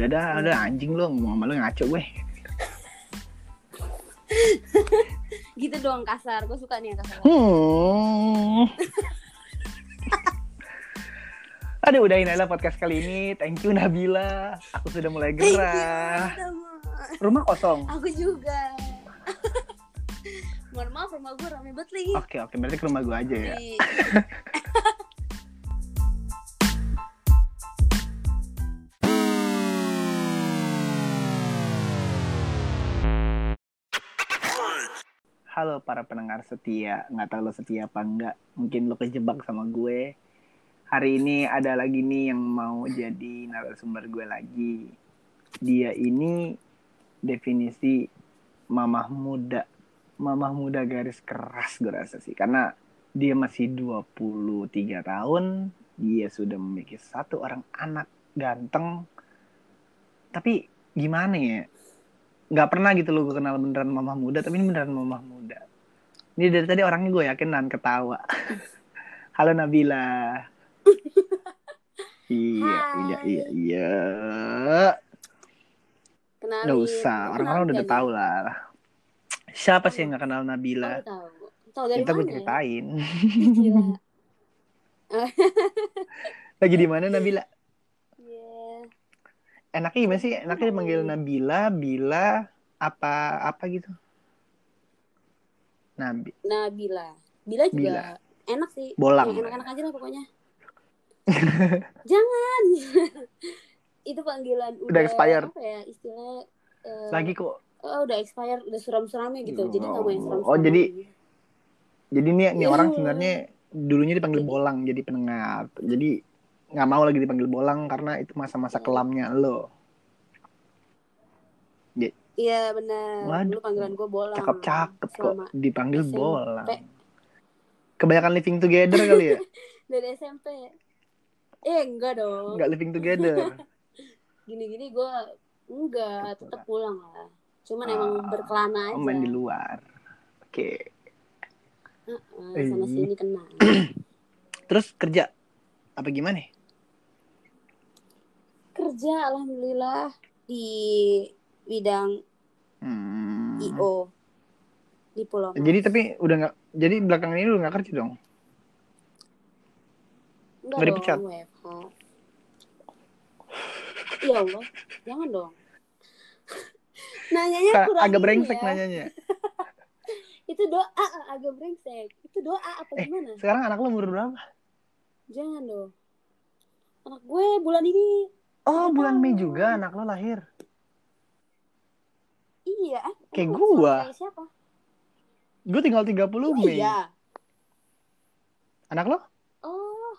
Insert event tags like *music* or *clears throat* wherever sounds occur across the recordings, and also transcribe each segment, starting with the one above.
udah dah udah anjing lu mau sama lu ngaco gue. *laughs* Gitu dong kasar. Gue suka nih yang kasar. Hmm. *laughs* Aduh udahin aja podcast kali ini. Thank you Nabila. Aku sudah mulai gerah. Rumah kosong? Aku juga. *laughs* Mohon maaf rumah gue rame banget lagi. Oke oke. Berarti ke rumah gue aja ya Halo para pendengar setia, nggak tahu lo setia apa enggak. Mungkin lo kejebak sama gue. Hari ini ada lagi nih yang mau jadi narasumber gue lagi. Dia ini definisi mamah muda. Mamah muda garis keras gue rasa sih. Karena dia masih 23 tahun. Dia sudah memiliki satu orang anak ganteng. Tapi gimana ya? Nggak pernah gitu loh gue kenal beneran mamah muda tapi ini beneran mamah muda. Ini dari tadi orangnya gue yakin nan ketawa. *laughs* Halo Nabila. *laughs* Iya Hai. iya iya. Iya kenalin nggak usah orang-orang udah tahu lah. Siapa sih yang nggak kenal? Nabila? Tahu. Tahu dari kita gue mana? ceritain. *laughs* Lagi di mana Nabila? Iya. Enaknya gimana sih? Enaknya dipanggil Nabila Bila apa apa gitu? Nabi Nabila. Bila juga Bila. enak sih. Bolang. Enak-enak aja lah pokoknya. *laughs* Jangan. *laughs* Itu panggilan udah, expired. apa ya istilahnya eh, lagi kok. oh, udah expired udah suram-suramnya gitu. Jadi nggak mau yang suram Oh, jadi- Jadi nih nih Iya. orang sebenarnya dulunya dipanggil Jadi- bolang jadi pendengar. Jadi nggak mau lagi dipanggil bolang karena itu masa-masa Iya. kelamnya lo. iya benar Waduh. dulu panggilan gue bolang Cakep-cakep kok dipanggil SMP. bolang. Kebanyakan living together kali ya? *laughs* dari SMP eh enggak dong Nggak living together. *laughs* gini-gini gue enggak tetap pulang lah cuman Ah, emang berkelana aja Oh, main di luar. Oke. Heeh, sana Eh. sini kena *clears throat* Terus kerja apa gimana? Kerja alhamdulillah di bidang Hmm. IO di Pulau Mas. Jadi tapi udah nggak. Jadi belakangan ini lu nggak kerja dong? Enggak nggak dong, dipecat? Ya Allah, jangan dong. *laughs* Nanyanya Ka- kurang agak brengsek ya. nanyanya. *laughs* Itu doa ah, agak brengsek. Itu doa apa Eh. gimana? Sekarang anak lu umur berapa? Jangan dong. Anak gue bulan ini Oh, Tiga bulan Mei juga anak lo lahir. iya. Kayak gua. Kayak siapa? Gue tinggal 30 Oh, Mei. iya. Anak lo? Oh.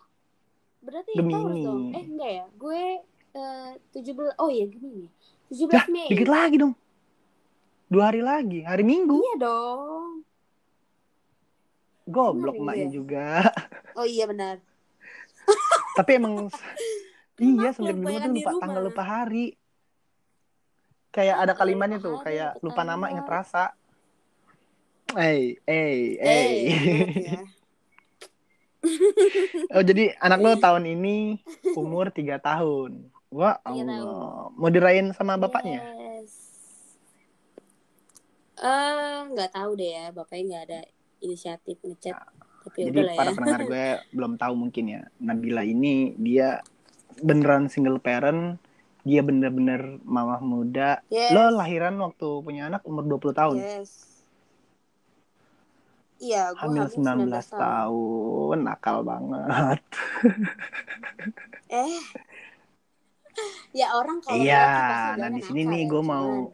Berarti Gemini. Taurus dong. Eh enggak ya? Gue eh, 17 Oh iya Gemini. 17 Dah, Mei. dikit lagi dong. Dua hari lagi, hari Minggu. Iya dong. Goblok iya. juga. Oh iya benar. Tapi emang *laughs* iya dulu kebanyakan tuh lupa rumah. tanggal lupa hari. Kayak ada Iya, kalimatnya tuh, kayak lupa nama inget rasa. Eh, eh, Eh, ya. *laughs* oh jadi anak lo tahun ini umur *laughs* 3 tahun. Wah Tiga Allah. Mau dirayain sama bapaknya? Yes. Eh, nggak tahu deh ya, bapaknya nggak ada inisiatif ngechat. Tapi Jadi udah lah ya. para pendengar gue *laughs* belum tahu mungkin ya. Nabila ini dia beneran single parent. Dia bener-bener mamah muda. Yes. Lo lahiran waktu punya anak umur 20 tahun. Yes. Iya, gue Hamil 19 tahun. Nakal banget. Eh. Ya orang kalau Iya, nah di sini nih ya, gue mau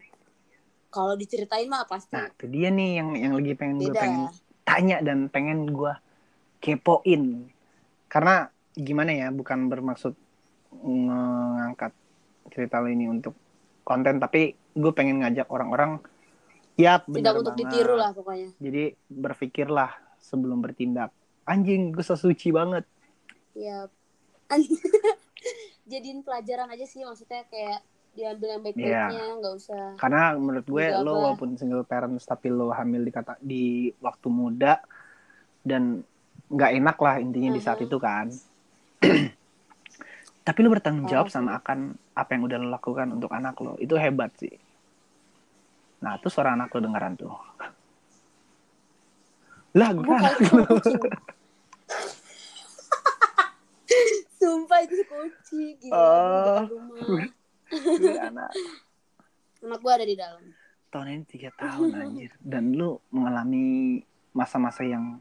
kalau diceritain mah pasti Nah, itu dia nih yang yang lagi pengen gue pengen tanya dan pengen gue kepoin. Karena gimana ya, bukan bermaksud ngangkat cerita lo ini untuk konten, tapi gue pengen ngajak orang-orang, ya Tidak untuk banget. ditiru lah pokoknya. Jadi berpikirlah sebelum bertindak. Anjing, gue so suci banget. Ya. *laughs* Jadiin pelajaran aja sih maksudnya kayak diambil yang Iya. baik-baiknya, nggak usah. Karena menurut gue Juga lo apa? walaupun single parents tapi lo hamil di kata di waktu muda dan nggak enak lah intinya di saat Mhm. itu kan. *clears throat* Tapi lu bertanggung Oh, jawab sama akan apa yang udah lo lakukan untuk anak lo. Itu hebat sih. Nah, terus suara anak lo dengeran tuh. Lah, gue kan itu. Sumpah itu kucing. Gila, Oh. gue *laughs* anak. Anak gue ada di dalam. Tahun ini tiga tahun anjir. Dan lu mengalami masa-masa yang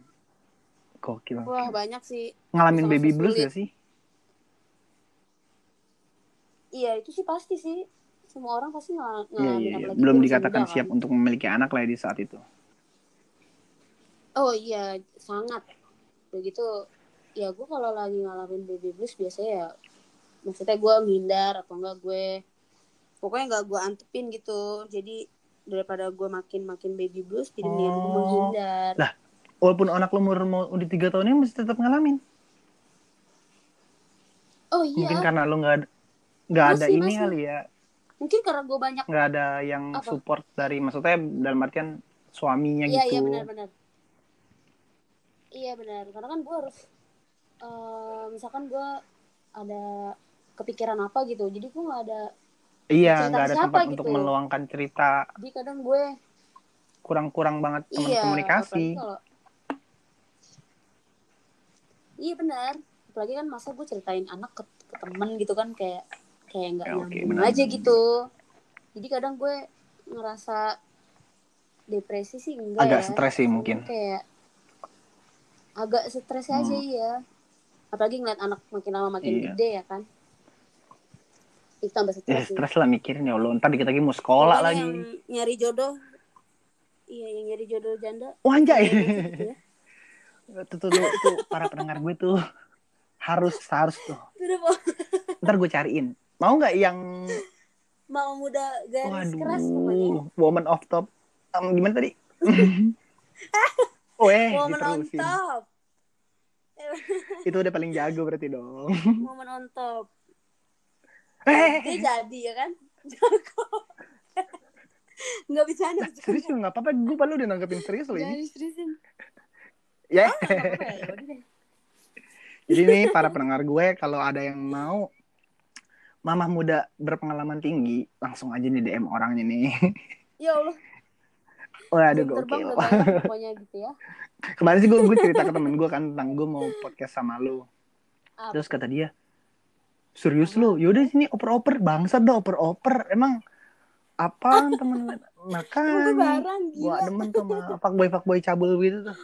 gokil. Wah banyak sih. Ngalamin masa-masa baby blues sulit. gak sih? Iya itu sih pasti sih. Semua orang pasti ngal Iya, ngalamin iya, iya. apalagi Belum dikatakan muda, siap kan. untuk memiliki anak lah ya di saat itu. Oh iya sangat. Begitu ya gue kalau lagi ngalamin baby blues biasanya ya maksudnya gue ngindar atau enggak gue pokoknya nggak gue antepin gitu jadi daripada gue makin makin baby blues jadi mendingan gue Oh. menghindar Lah, Walaupun anak lu umur mau udah tiga tahun ini masih tetap ngalamin. oh iya Mungkin karena lu nggak nggak ada Masih, ini masih. kali ya, mungkin karena gue banyak nggak ada yang Apa? support dari maksudnya dalam artian suaminya iya gitu. iya benar-benar iya benar karena kan gue harus eh, misalkan gue ada kepikiran apa gitu jadi gue nggak ada Iya, nggak ada tempat gitu. untuk meluangkan cerita. jadi kadang gue Kurang-kurang banget teman iya komunikasi. kalau iya benar apalagi kan masa gue ceritain anak ke, ke temen gitu kan kayak kayak nggak Ya, benar. aja gitu jadi kadang gue ngerasa depresi sih enggak Agak ya stres sih mungkin. kayak agak stres aja Hmm. iya apalagi ngeliat anak makin lama makin Iya. gede ya kan itu tambah Ya stres sih. stres lah mikirin ya Allah. Ntar dikit lagi mau sekolah lagi. yang nyari jodoh iya yang nyari jodoh janda Wah anjay. *laughs* gitu ya. tuh, tuh, tuh, tuh, para pendengar gue tuh harus harus tuh. Ntar gue cariin. Mau nggak yang *laughs* mau muda garis keras pokoknya waduh woman of top Em, gimana tadi? Weh, *laughs* Woman on top. Itu udah paling jago berarti dong. *laughs* Woman on top. Eh, Dia jadi ya kan? Jago. Nggak bisa nih. serius nggak apa-apa. Gue paling udah nanggepin serius loh ini. diseriusin. Ya. Apa-apa ya. Jadi nih para pendengar gue kalau ada yang mau mamah muda berpengalaman tinggi, langsung aja nih DM orangnya nih. *laughs* Ya Allah. Waduh gokil. udah bayar *laughs* pokoknya gitu ya. Kemarin sih gue, gue cerita ke *laughs* temen gue kan tentang gue mau podcast sama lu. Apa? Terus kata dia, serius lu? Yaudah sini oper-oper, bangsat dah oper-oper. Emang apaan temen gue makan? Gue demen tuh sama fuckboy fuckboy cabul gitu tuh.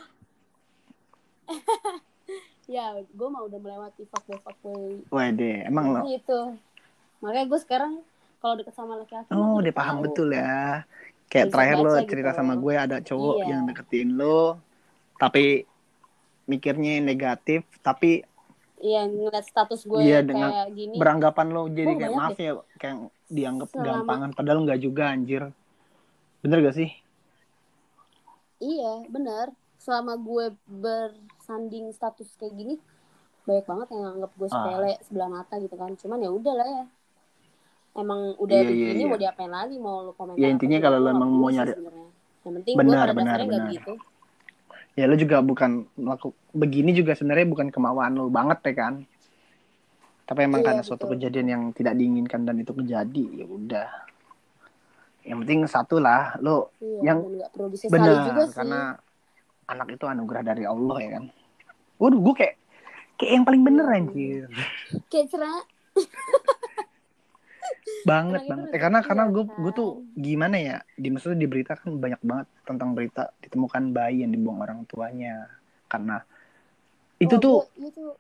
Ya, gue mah udah melewati fuckboy fuckboy Wede, emang lo. gitu. Makanya gue sekarang kalau deket sama laki-laki Oh, dia paham tahu. betul ya. Kayak Bisa terakhir lo cerita gitu. sama gue ada cowok Iya. yang deketin lo, tapi mikirnya negatif, tapi Iya, ngeliat status gue Iya, kayak dengan gini. beranggapan lo jadi Gua kayak maaf ya, kayak dianggap Selama- gampangan, padahal nggak juga anjir. Bener gak sih? Iya, benar. Selama gue bersanding status kayak gini, banyak banget yang anggap gue Ah. sepele sebelah mata gitu kan. Cuman ya udah lah ya. Emang udah Iya, iya, begini iya. mau diapain lagi mau lu komentar. Ya, apa intinya kalau lu nggak emang mau nyari- sebenarnya. Yang penting gue Benar, pada benar, dasarnya nggak benar. gitu. Ya lo juga bukan melaku begini juga sebenarnya bukan kemauan lo banget ya kan. Tapi emang Iya, karena suatu betul. kejadian yang tidak diinginkan dan itu kejadi, ya udah. Yang penting satu lah, lo Iya, Yang- benar karena anak itu anugerah dari Allah ya kan. Waduh, gue kayak kayak yang paling bener Iya, anjir. Kayak cerah. *laughs* banget itu banget. Eh, karena karena ya gue gue tuh gimana ya? Di maksudnya di berita kan banyak banget tentang berita ditemukan bayi yang dibuang orang tuanya karena itu Oh, tuh gue- iya tuh.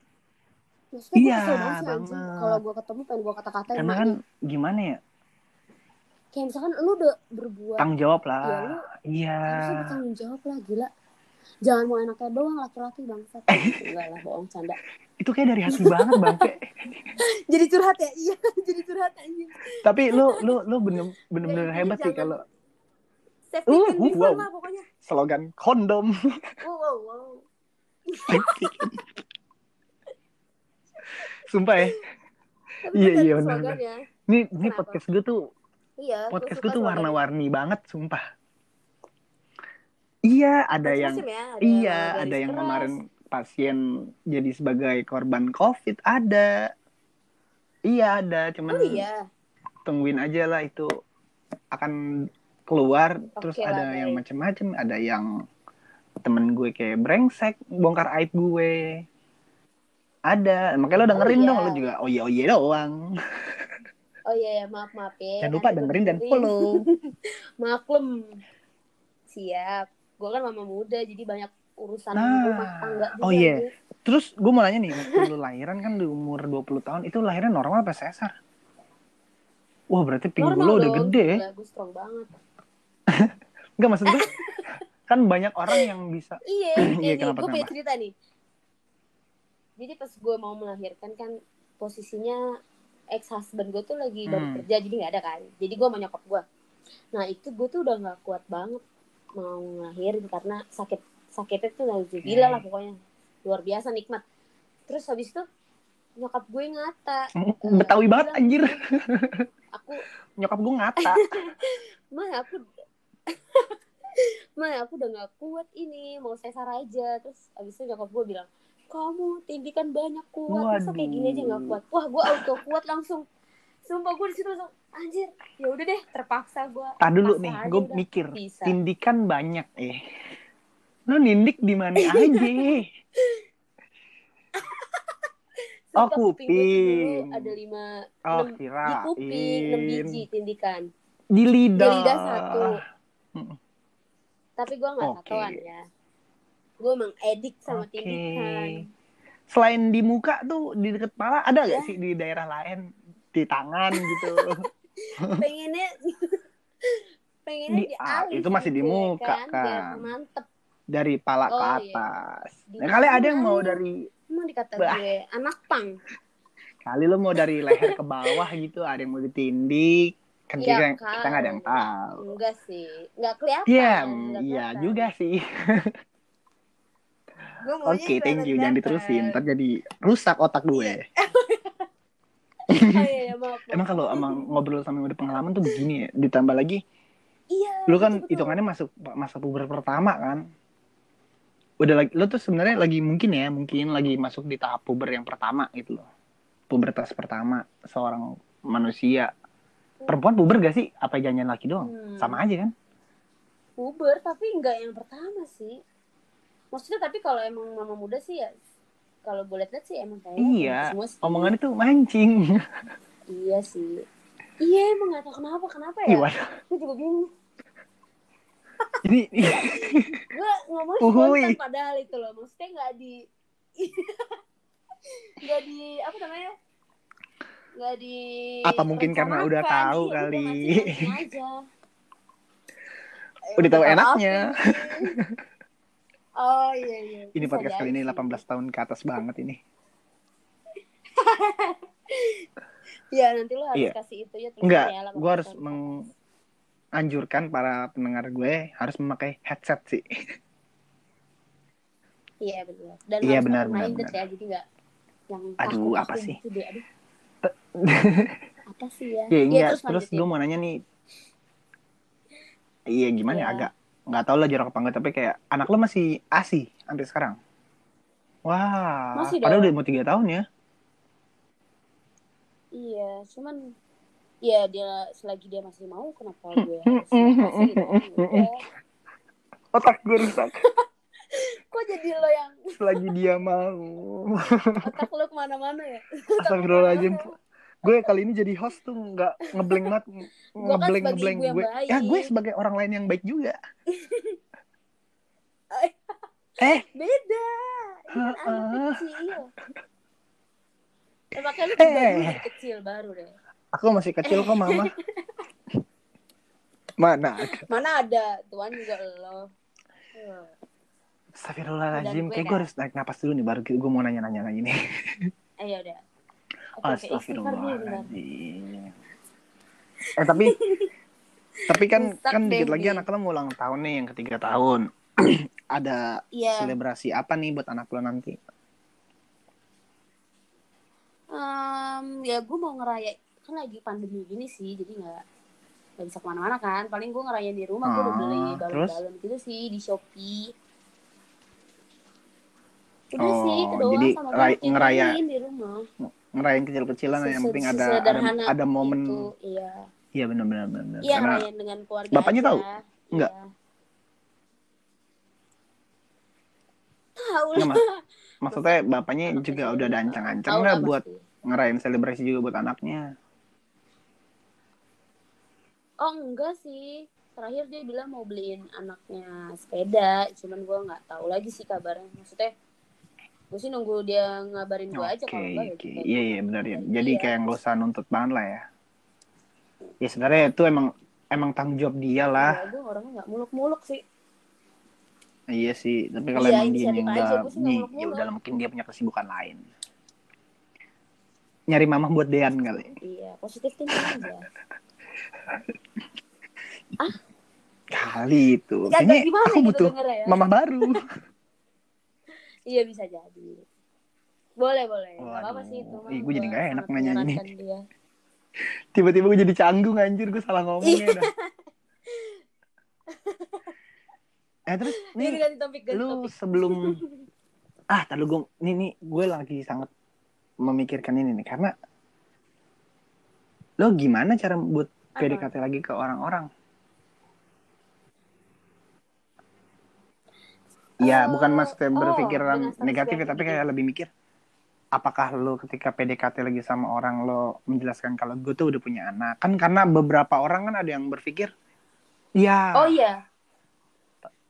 Maksudnya Iya, banget. Kalau gue ketemu pengen gue kata-katain karena kan gimana ya? Kayak misalkan lu udah berbuat Tanggung jawab Ya, lah. lu Iya. harusnya bertanggung jawab lah gila jangan mau enaknya doang laki-laki bangsat enggak lah bohong canda Itu kayak dari hati banget bangke. *laughs* jadi curhat ya iya *laughs* jadi curhat anjing Tapi lu lu lu bener bener, bener Jadi hebat sih kalau safety Uh, be wow. lah pokoknya slogan kondom. *laughs* wow wow wow Sumpah ya. Iya, iya, bener, slogannya. Ini ini podcast gue tuh iya podcast gue tuh warna-warni banget, sumpah. Iya, ada yang Macem-macem ya, ada iya, yang ada yang keras. kemarin pasien jadi sebagai korban COVID, ada. Iya ada, cuman Oh iya. tungguin aja lah itu akan keluar. Terus Oke lah, ada yang baik. macem-macem, ada yang temen gue kayak brengsek, bongkar aib gue. Ada, makanya lo dengerin iya. dong, lo juga oh iya oh iya doang. Oh iya, ya, maaf maaf ya. Jangan lupa dengerin dan follow. *laughs* Maklum. Siap. Gue kan mama muda jadi banyak urusan Nah, rumah tangga juga. oh iya. gue. Terus gue mau nanya nih, waktu lu lahiran kan di umur 20 tahun, itu lahirnya normal apa sesar? Wah berarti pinggul lo udah gede ya? gue strong banget. *laughs* Enggak maksud gue, kan banyak orang yang bisa. *laughs* Iya, *clears throat* Iya, kenapa, gue punya cerita nih. Jadi pas gue mau melahirkan kan posisinya ex husband gue tuh lagi baru Hmm. kerja jadi nggak ada kan. Jadi gue sama nyokap gue. Nah itu gue tuh udah nggak kuat banget mau ngelahirin karena sakit sakitnya tuh gila lah pokoknya luar biasa nikmat. Terus habis itu nyokap gue ngata. eh, Betawi banget bilang, anjir. Aku *laughs* Nyokap gue ngata. *laughs* mah aku *laughs* mah aku udah nggak kuat ini mau sesar aja terus abis itu nyokap gue bilang kamu tindikan banyak kuat masa kayak gini aja Waduh. kuat wah gue auto kuat langsung sumpah gue di situ langsung anjir ya udah deh terpaksa gue Tadi dulu nih, gue mikir. bisa Tindikan banyak eh. Lo nindik di mana *laughs* aja? Oh, kuping dulu ada lima Oh, enam- di kuping enam biji tindikan Di lidah. di lidah satu tapi gue nggak Oke. tatoan ya gue emang edik sama Oke. tindikan Selain di muka tuh di deket kepala ada gak Ya. sih di daerah lain di tangan gitu? *laughs* pengennya *laughs* pengennya Di- di, ah, alis itu masih di gitu ya muka, biar kan. mantep Dari pala ke Oh, iya. atas. Di Nah, kali ada yang mau dari emang dikata Bah. gue anak pang kali lo mau dari leher ke bawah gitu, ada yang mau ditindik. Kan Iya, kita, kita nggak ada yang tahu. enggak sih nggak kelihatan Iya, iya juga sih. Oke, thank you. Jangan diterusin, ntar jadi rusak otak gue. *laughs* oh, *laughs* iya, iya, maaf, maaf. Emang kalau emang ngobrol sama yang udah pengalaman tuh begini ya. Ditambah lagi, iya lu kan hitungannya masuk masa puber pertama kan. Udah lagi, lu tuh sebenarnya lagi mungkin ya, mungkin lagi masuk di tahap puber yang pertama gitu loh. Pubertas pertama seorang manusia. Perempuan puber gak sih? Apa jangan laki doang? Hmm. Sama aja kan? puber tapi enggak yang pertama sih maksudnya tapi kalau emang mama muda sih ya kalau gue lihat sih emang kayaknya Iya, semua sih. Omongannya tuh mancing. iya sih. Iya emang gak tau kenapa kenapa ya? Gue juga bingung. Ini *laughs* gue ngomong spontan padahal itu loh maksudnya nggak di *laughs* nggak di apa namanya? Nggak di Apa mungkin karena udah tahu Iya, udah kali. aja. Eh, Udah tahu enaknya. Oh iya iya ini Bisa podcast kali ini sih. 18 tahun ke atas banget ini. *laughs* Iya nanti lu harus Iya. kasih itu ya Enggak, ya, 18 gue harus tahun ke meng- atas. anjurkan para pendengar gue harus memakai headset sih. *laughs* Iya benar. Dan Iya, harus benar, open-minded benar, ya jadi nggak yang Aduh, kaku-kaku apa sih? gitu deh. Aduh, *laughs* apa sih ya? Iya, enggak. Terus, lanjutin. gue mau nanya nih. Iya, gimana ya Iya. agak nggak tahu lah jorok apa enggak tapi kayak anak lo masih ASI sampai sekarang. Wah, Masih padahal dong. udah mau tiga tahun ya. Iya, cuman ya dia selagi dia masih mau kenapa *laughs* gue harus gitu? Udah. Otak gue rusak *laughs* Kok jadi lo yang selagi dia mau. otak lo ke mana-mana ya? Astagfirullahaladzim. *laughs* Gue kali ini jadi host tuh nggak ngeblank *laughs* kan ngeblank sebagai ngeblank ibu yang gue. baik. Ya gue sebagai orang lain yang baik juga. *laughs* eh, Beda. Kan anak kecil. Eh, makanya lu Eh. kecil baru deh. aku masih kecil kok mama. *laughs* Mana ada? Mana ada tuan juga lo. Astagfirullahaladzim, kayak gue harus naik napas dulu nih baru gue mau nanya-nanya lagi nih. Eh ya udah. Astagfirullahaladzim. Eh tapi *laughs* tapi kan Rusak kan dikit lagi anak lo mau ulang tahun nih yang ketiga tahun. *clears throat* Ada Iya. selebrasi apa nih buat anak lo nanti? Em, ya gue mau ngeraya kan lagi pandemi gini sih jadi nggak nggak bisa ke mana-mana kan paling gue ngerayain di rumah gue udah beli Ah, balon-balon gitu sih di shopee udah Oh, sih itu doang jadi sama ray- banyak yang ngeraya- lain di rumah ngerayain kecil-kecilan yang penting ada ada, ada momen itu, iya iya benar-benar benar iya karena ngerayain dengan keluarga Bapaknya aja. tahu? Enggak? Iya. tahu Nggak, lah Mas. maksudnya bapaknya Anak juga udah ada ancang-ancang nggak buat pasti. ngerayain selebrasi juga buat anaknya oh enggak sih terakhir dia bilang mau beliin anaknya sepeda cuman gua nggak tahu lagi sih kabarnya maksudnya gue sih nunggu dia ngabarin gue aja Oke, kalau enggak ya kita Iya, iya benar ya. Jadi iya. kayak nggak usah nuntut banget lah ya. Ya sebenarnya itu emang emang tanggung jawab dia lah. Iya, gue orangnya nggak muluk-muluk sih Iya sih, tapi kalau Iya, emang dia aja, nggak nih, ya udah mungkin dia punya kesibukan lain. Nyari mama buat Dean kali. iya positif thinking aja *laughs* Kali itu. Kayaknya gimana aku gitu butuh ya. mama baru. *laughs* iya bisa jadi boleh boleh nggak apa apa sih itu Ih, gua jadi nggak enak nanya ini. *laughs* Tiba-tiba gue jadi canggung anjir, gue salah ngomong Iya. ya dah. *laughs* Eh terus nih ganti topik ganti lu topik sebelum *laughs* ah tadi gue nih nih gue lagi sangat memikirkan ini nih karena lo gimana cara buat? PDKT lagi ke orang-orang ya Eh, bukan maksudnya oh, berpikiran status negatif ya tapi kayak lebih mikir apakah lo ketika PDKT lagi sama orang lo menjelaskan kalau gue tuh udah punya anak? Kan karena beberapa orang kan ada yang berpikir ya oh iya.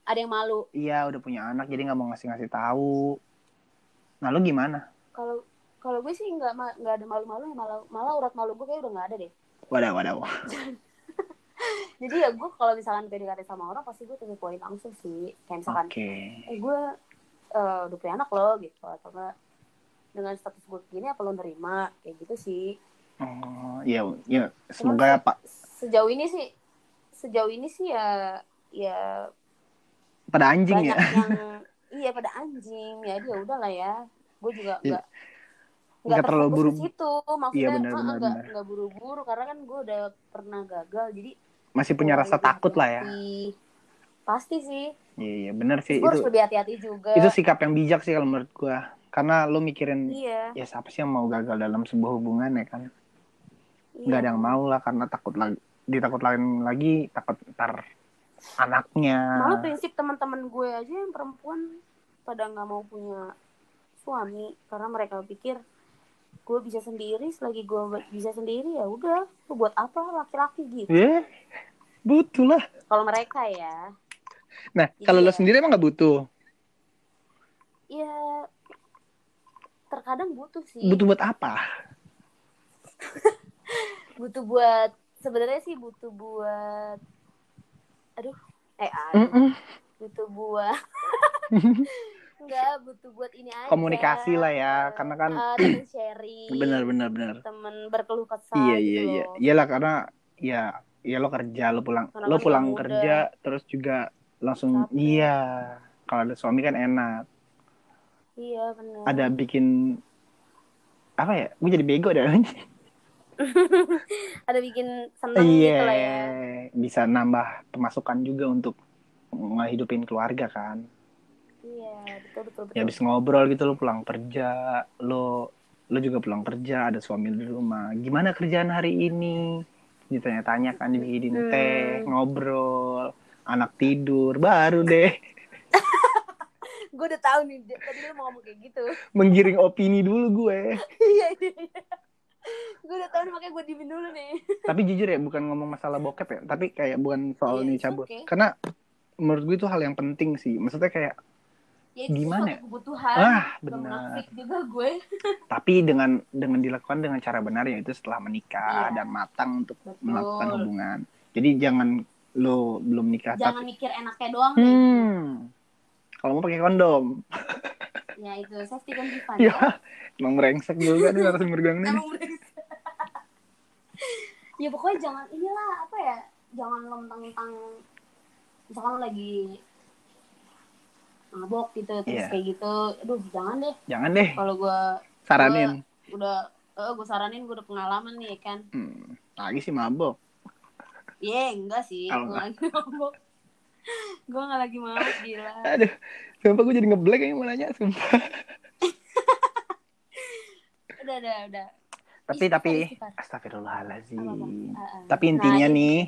Ada yang malu. Iya udah punya anak jadi nggak mau ngasih-ngasih tahu. Nah lo gimana? Kalau kalau gue sih nggak nggak ada malu-malu malah malah urat malu gue kayak udah nggak ada deh. Wadah wadah *laughs* jadi ya gue kalau misalkan PDKT sama orang pasti gue tuh poin langsung sih. Kayak misalkan oke. Eh gue eh, udah punya anak loh gitu. Atau enggak dengan status gue gini apa lo nerima? Kayak gitu sih. Oh iya iya. Cuman semoga ya pak. sejauh ini sih sejauh ini sih ya ya pada anjing banyak ya yang *laughs* iya pada anjing. Ya dia udah lah ya. Gue juga Iya. nggak Nggak terlalu terfokus buru- ke situ. Maksudnya Iya, benar, ah, benar, nggak benar. nggak buru-buru. Karena kan gue udah pernah gagal. Jadi masih punya rasa lebih takut lah ya. pasti sih. Iya iya benar sih. Gue harus itu lebih hati-hati juga. itu sikap yang bijak sih kalau menurut gua. Karena lo mikirin iya. ya siapa sih yang mau gagal dalam sebuah hubungan ya kan? Iya. nggak ada yang mau lah karena takut lagi ditakut lain lagi takut ntar anaknya. Malah prinsip teman-teman gue aja yang perempuan pada nggak mau punya suami. Karena mereka pikir gue bisa sendiri selagi gue bisa sendiri ya udah buat apa laki-laki gitu? Ya butuh lah. Kalau mereka ya. Nah kalau lo Iya. sendiri emang nggak butuh? Ya terkadang butuh sih. Butuh buat apa? *laughs* Butuh buat sebenarnya sih butuh buat aduh eh aduh Mm-mm. butuh buat *laughs* enggak butuh buat ini aja. Komunikasi lah ya karena kan eh, *clears throat* temen sharing benar benar benar. temen berkeluh kesah iya gitu iya. iya iyalah karena ya ya lo kerja lo pulang Karena lo pulang muda. kerja terus juga langsung Capek. iya kalau ada suami kan enak. Iya benar. Ada bikin apa ya gue jadi bego dah *laughs* ada bikin seneng iya gitu lah ya. bisa nambah pemasukan juga untuk ngehidupin keluarga kan iya betul betul betul. ya habis ngobrol gitu lo pulang kerja lo lo juga pulang kerja ada suami di rumah. Gimana kerjaan hari ini? Ditanya-tanya kan dibikinin Hmm. teh ngobrol anak tidur baru deh. *laughs* Gue udah tahu nih tadi lu mau ngomong kayak gitu. Menggiring opini dulu gue. Iya iya iya. gue udah tahu nih makanya gue dimin dulu nih. Tapi jujur ya bukan ngomong masalah bokep ya. Tapi kayak bukan soal Iya, nih cabut. okay. karena menurut gue itu hal yang penting sih. Maksudnya kayak ya itu Gimana suatu ya? kebutuhan. Ah benar. juga gue. *laughs* Tapi dengan dengan dilakukan dengan cara benar yaitu setelah menikah Iya. dan matang untuk Betul. melakukan hubungan. Jadi jangan lo belum nikah jangan tapi mikir enaknya doang deh hmm. Kalau mau pakai kondom. Ya itu. Safety kan Divan ya emang brengsek juga nih ini Emang bener. *laughs* ya pokoknya jangan inilah apa ya? Jangan lo mentang-mentang misalkan lo lagi mabok gitu terus Iya. kayak gitu. Aduh jangan deh. Jangan deh. Kalau gue saranin. udah eh gue saranin gue udah pengalaman nih ya kan. Hmm, lagi sih mabok. Iya enggak sih. Gue lagi mabok. Gue nggak lagi mabok gila. Aduh sumpah gue jadi ngeblank yang mau nanya sumpah. *laughs* Udah udah udah. Tapi Istighfar, tapi istighfar. astagfirullahalazim. Ah, ah. Tapi intinya Nah, nih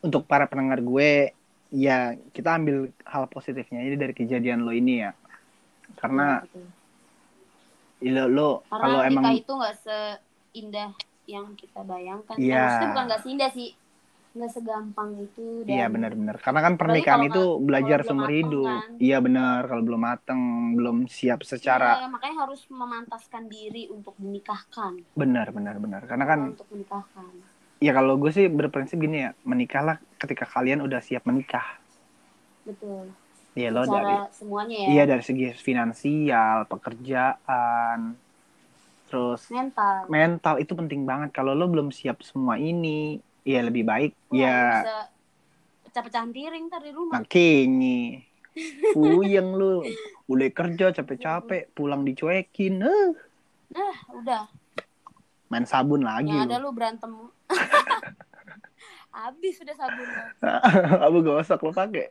untuk para pendengar gue ya kita ambil hal positifnya ini dari kejadian lo ini ya. Karena Iya, betul. lo, lo karena kalau emang itu nggak seindah yang kita bayangkan Iya. Eh, maksudnya bukan nggak seindah sih nggak segampang itu dan Iya benar-benar. Karena kan pernikahan itu nggak- belajar seumur hidup. kan. Iya benar. Kalau belum mateng, belum siap secara Iya, makanya harus memantaskan diri untuk menikahkan benar, benar, benar. Karena kan untuk menikahkan ya kalau gue sih berprinsip gini ya, menikahlah ketika kalian udah siap menikah. betul. Iya lo dari semuanya ya. iya dari segi finansial, pekerjaan, terus mental. mental itu penting banget. Kalau lo belum siap semua ini, ya lebih baik Wah, ya pecah-pecahan piring ntar di rumah. Makanya *laughs* puyeng lu. Udah kerja capek-capek pulang dicuekin eh. Nah udah. Main sabun lagi yang ada lu berantem *laughs* habis udah sabun lo *laughs* abu gosok lo pakai.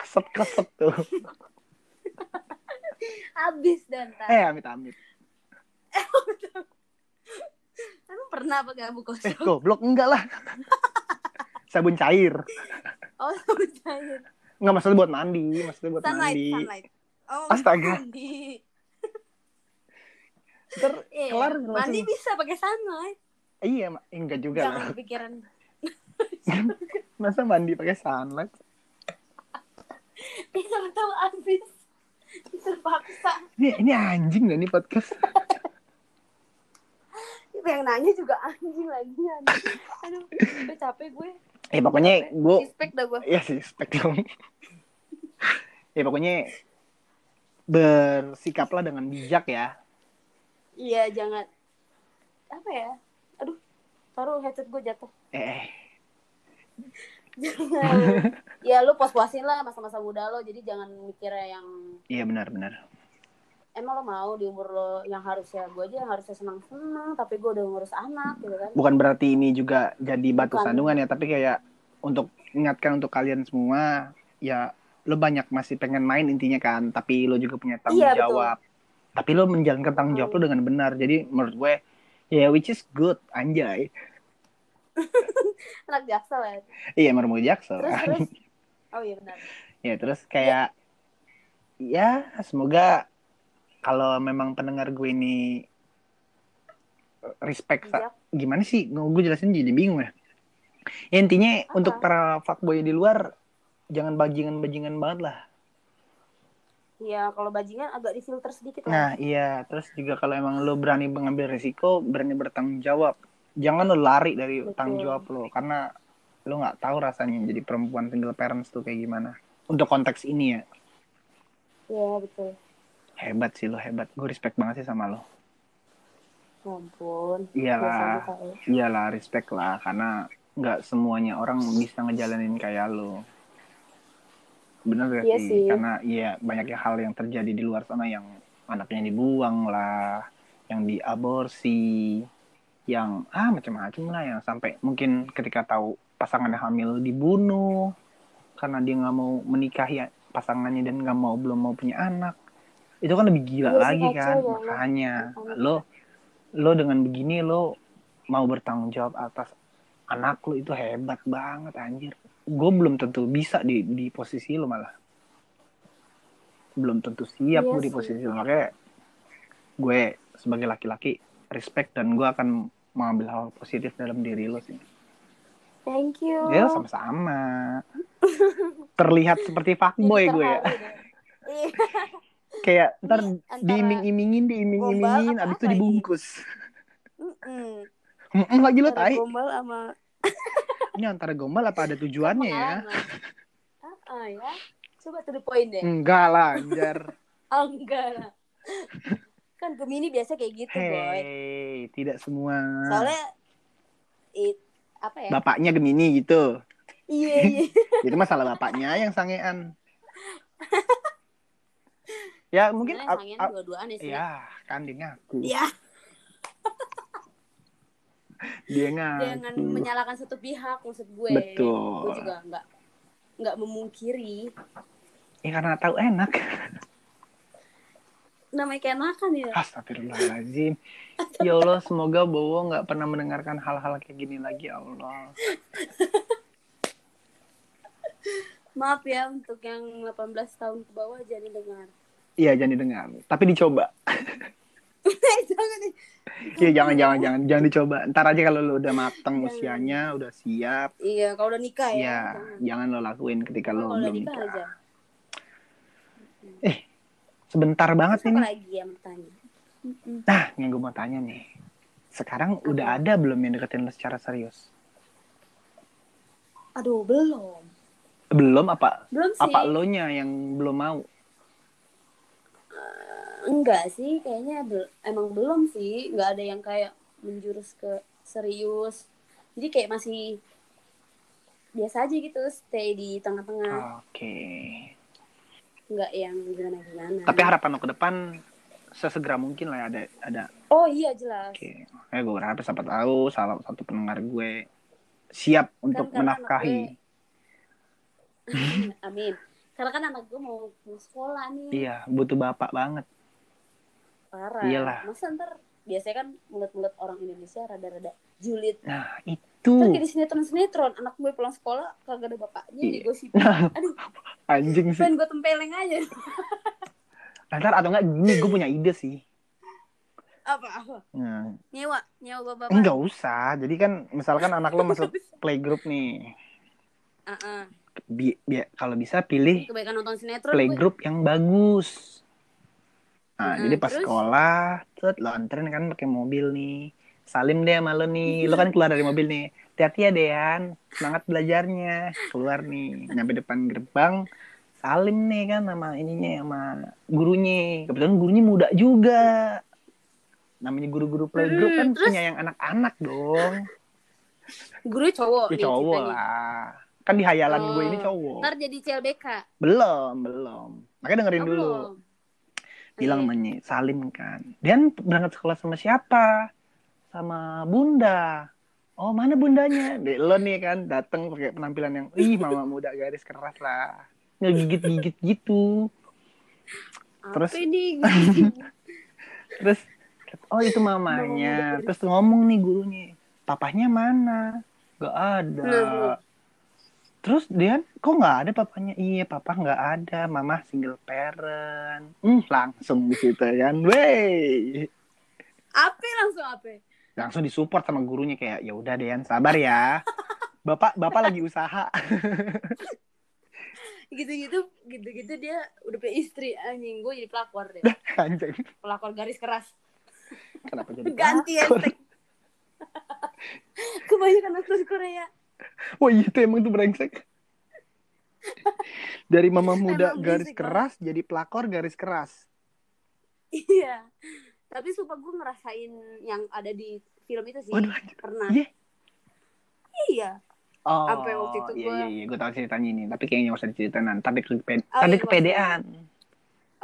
Keset keset tuh. Habis dan eh amit amit. *laughs* Emang pernah pakai abu eh kosong goblok enggak lah. Sabun cair. Oh sabun cair. Nggak maksudnya buat mandi maksudnya buat sunlight mandi. sunlight. Oh Astaga. mandi ntar Iya, kelar mandi langsung bisa pakai sunlight. Iya Ma- enggak juga jangan lah. kepikiran. *laughs* Masa mandi pakai sunlight? Sama tahu habis. Terpaksa. Ini ini anjing dah nih podcast. Yang nanya juga anjing lagi anjing. aduh capek gue. Eh pokoknya gue respect dah gue Iya sih, spek dong. *laughs* ya pokoknya bersikaplah dengan bijak ya. Iya jangan. Apa ya? Aduh taruh headset gue jatuh. Eh, *laughs* jangan. Ya lu pos-posin lah masa-masa muda lo jadi jangan mikirnya yang iya benar-benar. emang lo mau di umur lo yang harusnya gue aja yang harusnya senang-senang tapi gue udah ngurus anak gitu kan? Bukan berarti ini juga jadi batu Bukan. sandungan ya, tapi kayak untuk ingatkan untuk kalian semua, ya lo banyak masih pengen main intinya kan, tapi lo juga punya tanggung Iya, betul. Tapi lo menjalankan tanggung jawab lo dengan benar. Jadi menurut gue, ya which is good, anjay. *laughs* anak jaksel ya Iya, mermu jaksel. terus terus *laughs* oh iya benar Ya terus kayak ya semoga kalau memang pendengar gue ini respect sa- bijak gimana sih gue jelasin jadi bingung ya. Ya, intinya Apa? untuk para fuckboy di luar jangan bajingan-bajingan banget lah. Ya kalau bajingan agak difilter sedikit lah Nah iya terus juga kalau emang lo berani mengambil risiko berani bertanggung jawab jangan lo lari dari Betul. tanggung jawab lo karena lo nggak tahu rasanya jadi perempuan single parents tuh kayak gimana. Untuk konteks ini ya iya betul hebat sih lo hebat gue respect banget sih sama lo. Ya ampun Iyalah. Kak. iyalah respect lah karena nggak semuanya orang bisa ngejalanin kayak lo bener gak Iya sih? sih. karena iya banyaknya hal yang terjadi di luar sana. Yang anaknya dibuang lah yang diaborsi yang ah macam-macam lah. Yang sampai mungkin ketika tahu pasangannya hamil dibunuh karena dia nggak mau menikahi pasangannya dan nggak mau belum mau punya anak. Itu kan lebih gila Iya lagi kan. ya, makanya lo lo dengan begini lo mau bertanggung jawab atas anak lo itu hebat banget anjir gue belum tentu bisa di di posisi lo malah belum tentu siap Iya gue di posisi lo makanya gue sebagai laki-laki respect dan gue akan mengambil hal positif dalam diri lo sih thank you ya sama-sama *laughs* terlihat seperti fuckboy gue ya. Iya. *laughs* kayak ntar diiming-imingin diiming-imingin abis itu ini? dibungkus Mm-mm. Mm-mm, lagi lo tai gombal sama *laughs* ini antara gombal apa ada tujuannya ya. Ah, ah, ya. Coba to the point deh. enggak lah anjar *laughs* Oh, enggak lah. kan Gemini biasa kayak gitu, boy. hei tidak semua Soalnya it, apa ya? bapaknya Gemini gitu Iya, *laughs* iya. itu masalah bapaknya yang sangean ya mungkin Sebenarnya sangean dua-duaan ya sih. ya kan dia ngaku Iya, dia jangan menyalahkan satu pihak maksud gue. Betul. Gue juga enggak enggak memungkiri. ya karena tahu enak namanya kayak makan ya Astagfirullahaladzim. Ya Allah, semoga Bowo nggak pernah mendengarkan hal-hal kayak gini lagi, ya Allah. maaf ya untuk yang 18 tahun ke bawah jangan dengar Iya, jangan didengar. Tapi dicoba. Jangan *laughs* Iya, jangan, jangan, jangan, jangan dicoba. Ntar aja kalau lu udah mateng Jangan. usianya, udah siap. iya kalau udah nikah ya Iya, jangan. lo lakuin ketika Oh, lo belum nikah nikah. aja Sebentar banget Terus apa ini. lagi yang Mm-mm. Nah, yang gue mau tanya nih. Sekarang udah ada belum yang deketin lo secara serius? aduh belum Belum apa? belum sih Apa lo nya yang belum mau? Enggak sih kayaknya bel- emang belum sih nggak ada yang kayak menjurus ke serius jadi kayak masih biasa aja gitu stay di tengah-tengah Oke. nggak yang gimana gimana Tapi harapan lo ke depan sesegera mungkin lah ya ada ada. oh iya jelas Oke. Eh gue berharap siapa tahu salah satu pendengar gue siap untuk karena anak menafkahi. *laughs* amin karena kan anak gue mau, mau sekolah nih Iya, butuh bapak banget. Parah Iyalah. masa ntar biasanya kan mulut-mulut orang Indonesia rada-rada julid Nah, itu kayak di sinetron-sinetron anak gue pulang sekolah kagak ada bapaknya Iya. digosipin *laughs* aduh anjing sih. pengen gue tempeleng aja Ntar atau enggak gini gue punya ide sih. apa apa Nah, nyewa nyewa bapak enggak usah. Jadi kan misalkan anak lo masuk *laughs* playgroup nih. Ah, ah. Bi bi- kalau bisa pilih kebanyakan nonton sinetron gue. playgroup yang bagus. Nah, Mm-mm, jadi pas terus? sekolah, set lo anterin kan pakai mobil nih. Salim deh sama lo nih. Lo kan *laughs* keluar dari mobil nih. Hati-hati ya Dean. Semangat belajarnya. Keluar nih. Nyampe depan gerbang. Salim nih kan sama ininya sama gurunya. Kebetulan gurunya muda juga. Namanya guru-guru playgroup Mm, kan terus? punya yang anak-anak dong. guru cowok Ya cowok lah. Kan di hayalan Oh, gue ini cowok. ntar jadi CLBK Belum, belum. Makanya dengerin Oh, dulu. belum. Bilang Iya. menyi salim kan. Dan berangkat sekolah sama siapa? Sama bunda. Oh mana bundanya? Dek, lo nih kan dateng pakai penampilan yang ih mama *laughs* muda garis keras lah. Ngegigit gigit gitu Terus? ini? *laughs* Terus oh itu mamanya. Terus. Ngomong nih gurunya papahnya mana? Gak ada. Nah, terus dia kok nggak ada papanya? Iya papa nggak ada. Mama single parent. Hmm, langsung di situ kan wey. Apa langsung apa langsung disupport sama gurunya kayak ya udah Dean sabar ya. Bapak bapak lagi usaha. Gitu-gitu gitu-gitu dia udah punya istri. Anjing gue jadi pelakor deh. Anjing. Pelakor garis keras. Kenapa jadi ganti pelakor? hashtag. Kebanyakan aktor Korea *laughs* oh iya itu emang tuh brengsek. *laughs* Dari mama muda Emang garis berisik keras jadi pelakor garis keras. Iya. Tapi sumpah gue ngerasain yang ada di film itu sih. Waduh, pernah. Iya? iya. Oh, Sampai waktu itu iya, gua- iya, iya, gue tahu ceritanya ini. Tapi kayaknya nggak usah diceritain. Tapi kepe- Oh, tapi iya, kepedean.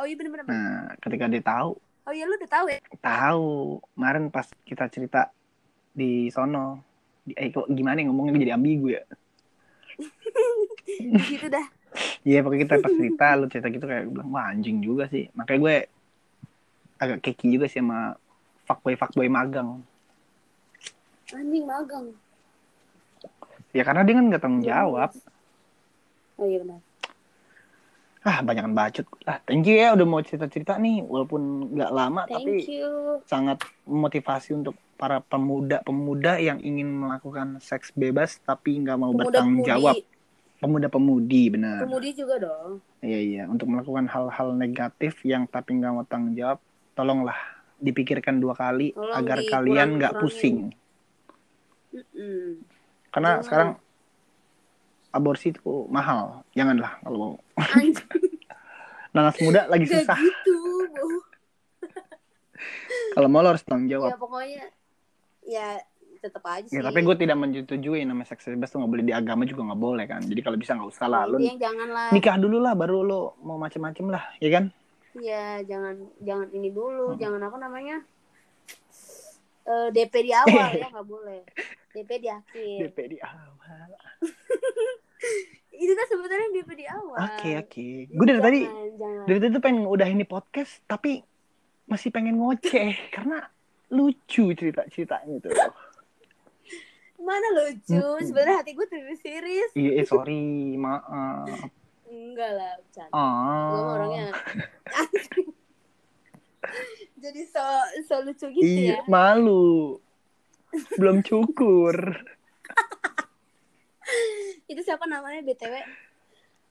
oh iya bener-bener Nah, ketika dia tahu, oh iya lu udah tahu ya? Tahu. Kemarin pas kita cerita di sono, eh kok gimana ya ngomongnya jadi ambigu ya? *laughs* gitu dah Iya, pokoknya kita pas cerita, lu cerita gitu kayak gue bilang, wah anjing juga sih. Makanya gue agak keki juga sih sama fuckboy fuckboy magang. anjing magang Ya karena dia kan nggak tanggung Iya, jawab. oh iya benar Ah, banyakan bacot. Ah, thank you ya udah mau cerita-cerita nih, walaupun nggak lama tapi thank you sangat memotivasi untuk para pemuda-pemuda yang ingin melakukan seks bebas tapi nggak mau bertanggung pemuda-pemudi jawab. Pemuda-pemudi, benar. pemudi juga dong Iya iya, untuk melakukan hal-hal negatif yang tapi nggak mau tanggung jawab, tolonglah dipikirkan dua kali Tolong agar kalian nggak pusing. Mm-mm. Karena Jangan. sekarang aborsi itu mahal, janganlah kalau mau. *laughs* Nanas muda lagi gak susah. gitu. Kalau mau lo harus tanggung ya jawab. pokoknya ya tetap aja sih Ya, tapi gue tidak menyetujui namanya seks bebas tuh nggak boleh di agama juga nggak boleh kan. Jadi kalau bisa nggak usah lah. Lo Intinya jangan lah nikah dulu lah, baru lo mau macem-macem lah, ya kan? ya jangan jangan ini dulu Hmm. jangan apa namanya Eh, DP di awal *laughs* ya nggak boleh DP di akhir DP di awal. *laughs* itu kan sebenarnya DP di awal Oke oke. Gue dari tadi jangan. dari tadi tuh pengen udah ini podcast, tapi masih pengen ngoceh *laughs* karena lucu cerita ceritanya tuh Mana lucu? Sebenarnya hati gue tuh serius. iya eh, sorry maaf Enggak lah, bercanda. ah Gue orangnya *laughs* jadi so so lucu gitu iya ya. malu belum cukur Itu siapa namanya BTW?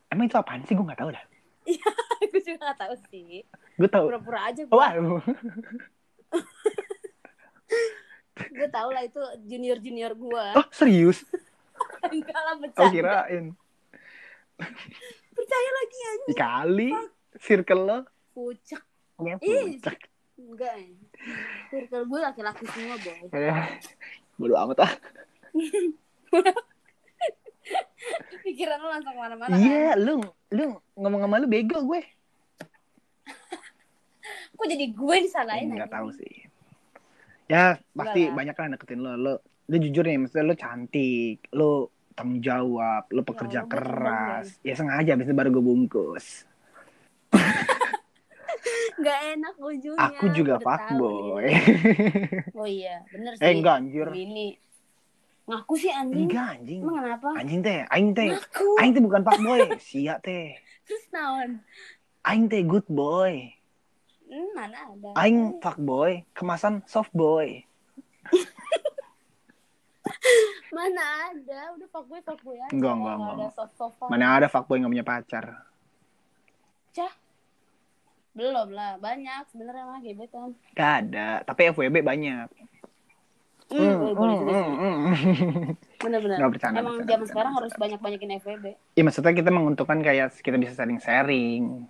emang itu apaan sih gue nggak tahu dah *laughs* gue juga gak tahu sih. gue tahu Pura-pura aja gue. Waduh. Gue tahu lah itu junior-junior gue. Oh, serius? *laughs* Enggak lah bercanda. kirain. Percaya lagi ya. Kali circle lo. Pucak. Ya, Ih. puncak. Enggak ya. Circle gue laki-laki semua boy. Ya, Bodo amat ah. *laughs* Pikiran lo langsung ke mana-mana Iya, kan. lu lu ngomong sama lu bego gue. *laughs* Kok jadi gue disalahin Enggak aja? tahu sih. Ya, pasti Enggak lah. banyak lah deketin lo. Lo lu jujur nih, maksudnya lo cantik, lo tanggung jawab, lo pekerja gue keras. Ya sengaja abis itu baru gue bungkus. *laughs* Enggak enak ujungnya. Aku juga fuckboy. *laughs* Oh iya, bener sih. eh enggak anjir. Ini ngaku sih anjing. Enggak anjing. Emang kenapa? Anjing teh, aing teh. Aing teh bukan fuckboy, sia teh. *laughs* Terus naon? Aing teh good boy. Hmm, mana ada. Aing fuckboy, kemasan soft boy. *laughs* Mana ada? Udah fuckboy fuckboy aja. Enggak, enggak, Nggak enggak. ada soft soft. Mana ada fuckboy nggak punya pacar? Belum lah, banyak sebenarnya mah gebetan. Gak ada, tapi FWB banyak. Boleh, boleh juga sih. *laughs* Bener-bener. Nggak bercanda, Emang bercanda, zaman bercanda, sekarang harus banyak-banyakin FWB. Iya maksudnya kita menguntungkan kayak kita bisa sharing-sharing.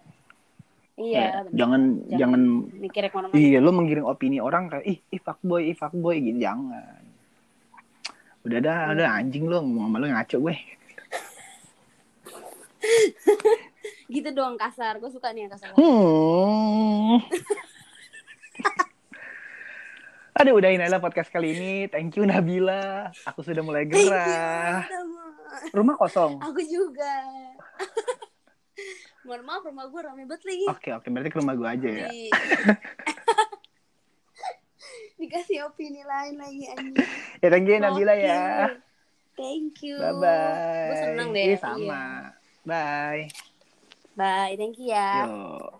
Iya, Ya, bener. jangan jangan mikir ke mana-mana. iya lu menggiring opini orang kayak ih ih fuckboy ih fuckboy gitu jangan. Udah dah, udah anjing lu ngomong sama lu ngaco gue. *laughs* Gitu doang kasar. Gue suka nih yang kasar. Hmm. *laughs* Aduh, udahin aja lah podcast kali ini. Thank you Nabila. Aku sudah mulai gerah. Rumah kosong. Aku juga. *laughs* Mohon maaf rumah gue rame banget lagi. Oke, oke. Berarti ke rumah gue aja ya. Di... *laughs* Dikasih opini lain lagi anjing. Ya, thank you Nabila Oke. ya. Thank you. Bye-bye. Gue seneng deh. Ih, Iya. sama. Bye. Bye, thank you ya. Yuk.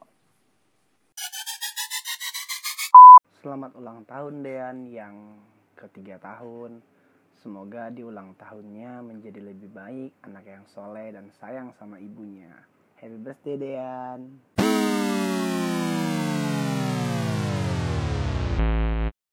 Selamat ulang tahun Dean yang ketiga tahun. Semoga di ulang tahunnya menjadi lebih baik, anak yang soleh dan sayang sama ibunya. Happy birthday Dean.